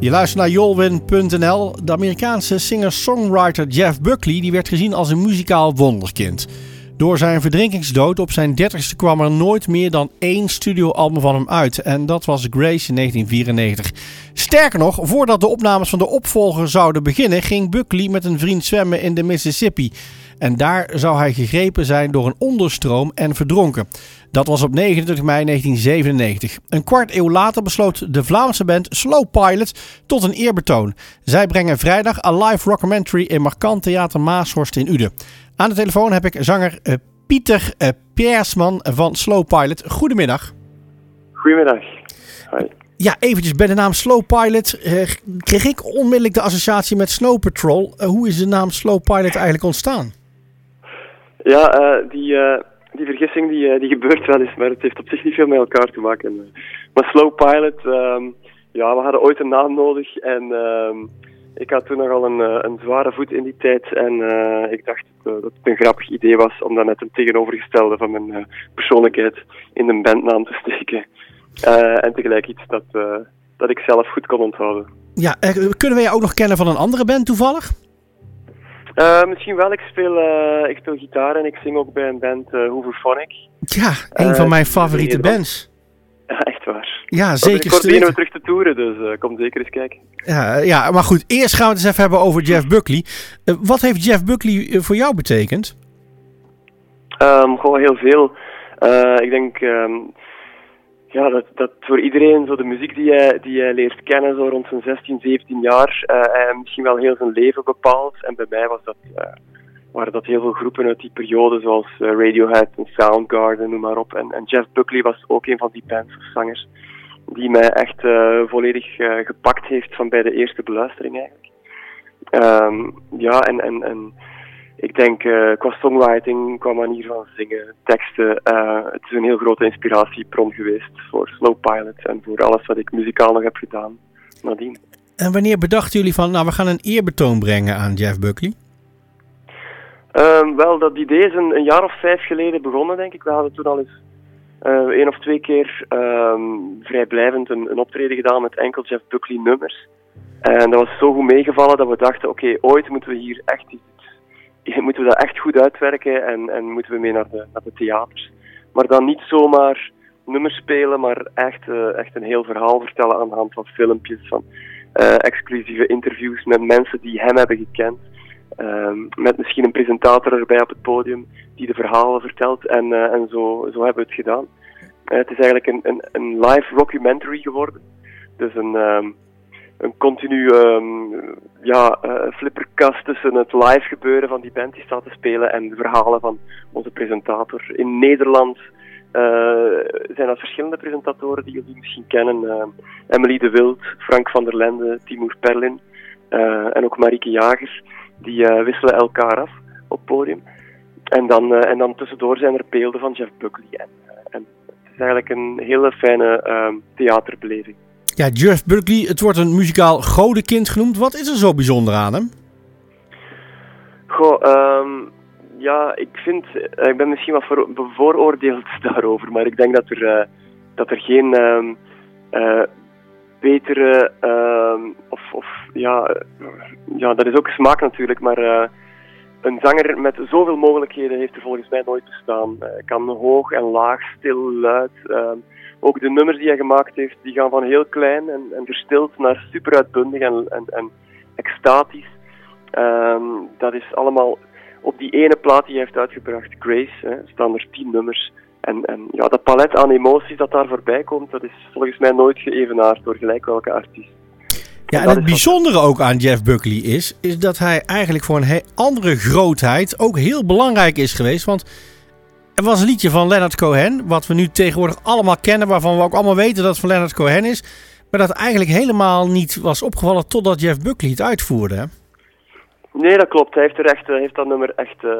Je luistert naar Jolwin.nl. De Amerikaanse singer-songwriter Jeff Buckley die werd gezien als een muzikaal wonderkind. Door zijn verdrinkingsdood op zijn dertigste kwam er nooit meer dan één studioalbum van hem uit. En dat was Grace in 1994. Sterker nog, voordat de opnames van de opvolger zouden beginnen, ging Buckley met een vriend zwemmen in de Mississippi. En daar zou hij gegrepen zijn door een onderstroom en verdronken. Dat was op 29 mei 1997. Een kwart eeuw later besloot de Vlaamse band Slow Pilot tot een eerbetoon. Zij brengen vrijdag een live rockumentary in Markant Theater Maashorst in Uden. Aan de telefoon heb ik zanger uh, Pieter uh, Piersman van Slow Pilot. Goedemiddag. Goedemiddag. Hoi. Ja, eventjes bij de naam Slow Pilot uh, kreeg ik onmiddellijk de associatie met Snow Patrol. hoe is de naam Slow Pilot eigenlijk ontstaan? Ja, die, die vergissing die, die gebeurt wel eens, maar het heeft op zich niet veel met elkaar te maken. Maar Slow Pilot, um, ja, we hadden ooit een naam nodig en um, ik had toen nogal een, een zware voet in die tijd en ik dacht dat het een grappig idee was om dan net een tegenovergestelde van mijn persoonlijkheid in een bandnaam te steken. en tegelijk iets dat, dat ik zelf goed kon onthouden. Ja, kunnen wij je ook nog kennen van een andere band toevallig? Misschien wel. Ik speel, ik speel gitaar en ik zing ook bij een band uh, Hooverphonic. Ja, een van mijn favoriete bands. Ja, echt waar. Ja, zeker. Ik we terug te toeren, dus kom zeker eens kijken. Ja, ja, maar goed. Eerst gaan we het eens even hebben over Jeff Buckley. Wat heeft Jeff Buckley voor jou betekend? Um, gewoon heel veel. Ik denk um, ja, dat, dat voor iedereen zo de muziek die hij, die hij leert kennen, zo rond zijn 16, 17 jaar, hij misschien wel heel zijn leven bepaalt. En bij mij was dat waren dat heel veel groepen uit die periode, zoals uh, Radiohead en Soundgarden, noem maar op. En, en, Jeff Buckley was ook een van die bands of zangers die mij echt volledig gepakt heeft van bij de eerste beluistering eigenlijk. Um, ja, en, en, en ik denk qua songwriting, qua manier van zingen, teksten, het is een heel grote inspiratiebron geweest voor Slow Pilot en voor alles wat ik muzikaal nog heb gedaan nadien. En wanneer bedachten jullie van, nou we gaan een eerbetoon brengen aan Jeff Buckley? Um, wel, dat idee is een, een, jaar of vijf geleden begonnen, denk ik. We hadden toen al eens uh, één of twee keer um, vrijblijvend een, een, optreden gedaan met enkel Jeff Buckley nummers. En dat was zo goed meegevallen dat we dachten, oké, okay, ooit moeten we hier echt iets, moeten we dat echt goed uitwerken en, en moeten we mee naar de, theaters. Maar dan niet zomaar nummers spelen, maar echt, uh, echt een heel verhaal vertellen aan de hand van filmpjes, van uh, exclusieve interviews met mensen die hem hebben gekend. Um, met misschien een presentator erbij op het podium die de verhalen vertelt. En, uh, en zo, zo hebben we het gedaan. Het is eigenlijk een, een, een live documentary geworden. Dus een, um, een continu um, ja, uh, flipperkast tussen het live gebeuren van die band die staat te spelen en de verhalen van onze presentator. In Nederland zijn dat verschillende presentatoren die jullie misschien kennen. Emily de Wild, Frank van der Lende, Timur Perlin en ook Marieke Jagers die wisselen elkaar af op het podium. En dan, en dan tussendoor zijn er beelden van Jeff Buckley. En, en het is eigenlijk een hele fijne ehm, theaterbeleving. Ja, Jeff Buckley, het wordt een muzikaal godenkind genoemd. Wat is er zo bijzonder aan hem? Goh, um, ja, ik vind, ik ben misschien wat bevooroordeeld daarover, maar ik denk dat er, dat er geen um, betere, uh, of, of ja, ja, dat is ook smaak natuurlijk, maar een zanger met zoveel mogelijkheden heeft er volgens mij nooit bestaan. Uh, kan hoog en laag, stil, luid. Uh, ook de nummers die hij gemaakt heeft, die gaan van heel klein en, en verstild naar super uitbundig en, en, en extatisch. Ehm, dat is allemaal op die ene plaat die hij heeft uitgebracht, Grace, hè, staan er tien nummers. En, en ja, dat palet aan emoties dat daar voorbij komt, dat is volgens mij nooit geëvenaard door gelijk welke artiest. Ja, en het bijzondere ook aan Jeff Buckley is, is dat hij eigenlijk voor een andere grootheid ook heel belangrijk is geweest. Want er was een liedje van Leonard Cohen, wat we nu tegenwoordig allemaal kennen, waarvan we ook allemaal weten dat het van Leonard Cohen is. Maar dat eigenlijk helemaal niet was opgevallen totdat Jeff Buckley het uitvoerde. Nee, dat klopt. Hij heeft, er echt, heeft dat nummer echt uh,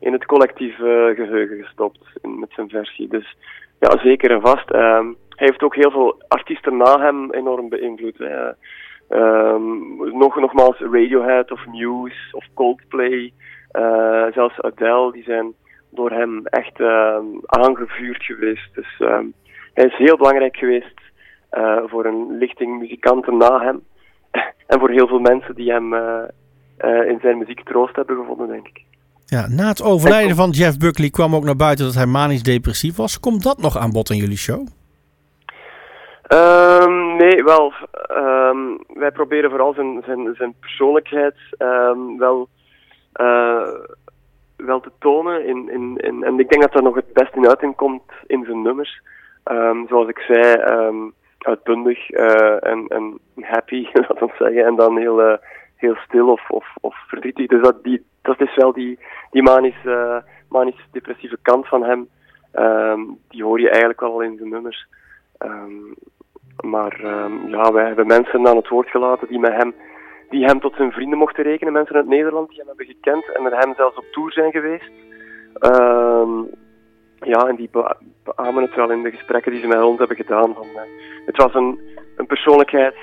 in het collectief uh, geheugen gestopt met zijn versie. Dus ja, zeker en vast. Uh, hij heeft ook heel veel artiesten na hem enorm beïnvloed. Um, nog, nogmaals, Radiohead of Muse of Coldplay, uh, zelfs Adele, die zijn door hem echt uh, aangevuurd geweest. Dus um, hij is heel belangrijk geweest uh, voor een lichting muzikanten na hem. en voor heel veel mensen die hem in zijn muziek troost hebben gevonden, denk ik. Ja, na het overlijden van Jeff Buckley kwam ook naar buiten dat hij manisch depressief was. Komt dat nog aan bod in jullie show? Um, nee, wel. Um, wij proberen vooral zijn, zijn, zijn persoonlijkheid um, wel, uh, wel te tonen. In, in, in, en ik denk dat dat nog het best in uiting in zijn nummers. zoals ik zei, uitbundig uh, en, happy, laat ons zeggen. En dan heel, uh, heel stil of, of, of verdrietig. Dus dat, die, dat is wel die, die manisch, manisch depressieve kant van hem. die hoor je eigenlijk wel in zijn nummers. Um, maar um, ja, wij hebben mensen aan het woord gelaten die met hem die hem tot zijn vrienden mochten rekenen. Mensen uit Nederland die hem hebben gekend en met hem zelfs op tour zijn geweest. Um, ja, en die beamen het wel in de gesprekken die ze met ons hebben gedaan. Van, uh, het was een, een persoonlijkheid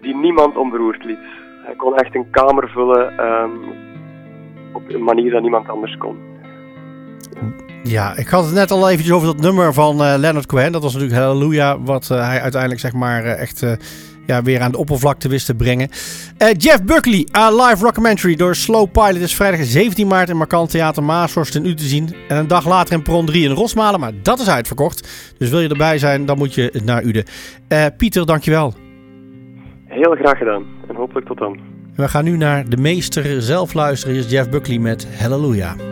die niemand onberoerd liet. Hij kon echt een kamer vullen um, op een manier dat niemand anders kon. Ik had het net al eventjes over dat nummer van uh, Leonard Cohen. Dat was natuurlijk Halleluja, wat uh, hij uiteindelijk zeg maar uh, echt ja, weer aan de oppervlakte wist te brengen. Jeff Buckley, A Live Rockumentary door Slow Pilot is vrijdag 17 maart in Markant Theater Maashorst in U te zien. En een dag later in Pron 3 in Rosmalen, maar dat is uitverkocht. Dus wil je erbij zijn, dan moet je naar Uden. Pieter, dankjewel. Heel graag gedaan en hopelijk tot dan. We gaan nu naar de meester zelf luisteren, is Jeff Buckley met Hallelujah.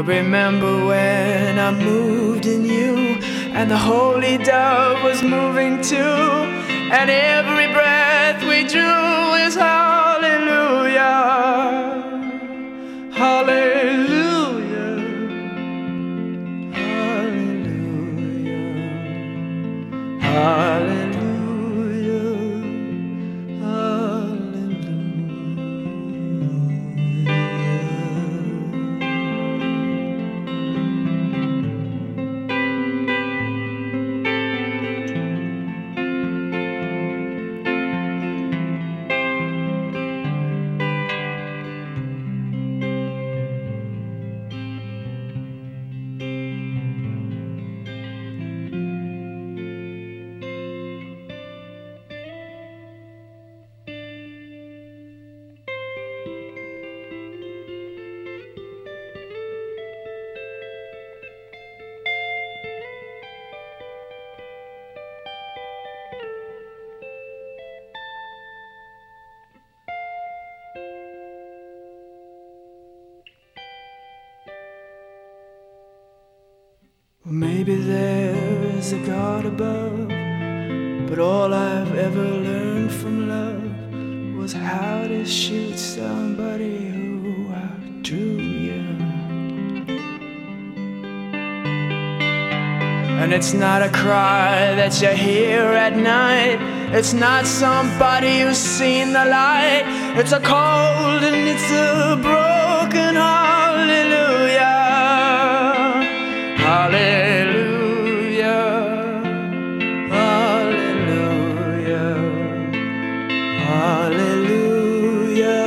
But remember when I moved in you, and the holy dove was moving too, and every breath we drew is hallelujah, Maybe there's a God above, but all I've ever learned from love was how to shoot somebody who outdrew you. And it's not a cry that you hear at night. It's not somebody who's seen the light. It's a cold and it's a broken hallelujah. Hallelujah.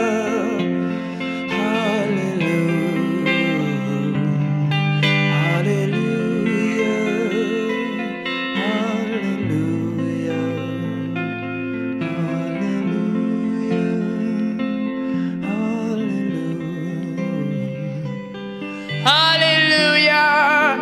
Hallelujah.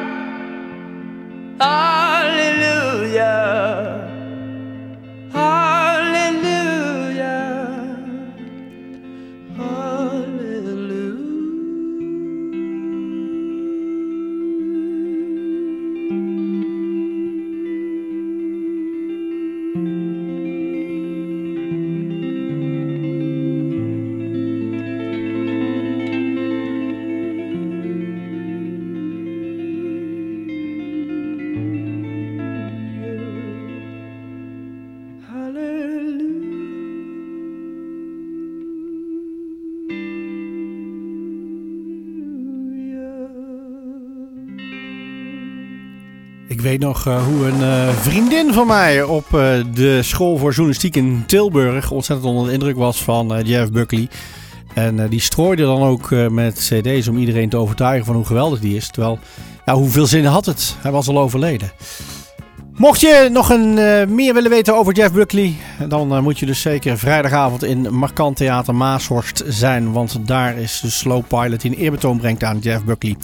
Ik weet nog eh, hoe een eh, vriendin van mij op eh, de school voor journalistiek in Tilburg ontzettend onder de indruk was van Jeff Buckley. En die strooide dan ook met cd's om iedereen te overtuigen van hoe geweldig die is. Terwijl, ja, hoeveel zin had het? Hij was al overleden. Mocht je nog een, meer willen weten over Jeff Buckley, dan moet je dus zeker vrijdagavond in Markant Theater Maashorst zijn. Want daar is de Slow Pilot die een eerbetoon brengt aan Jeff Buckley.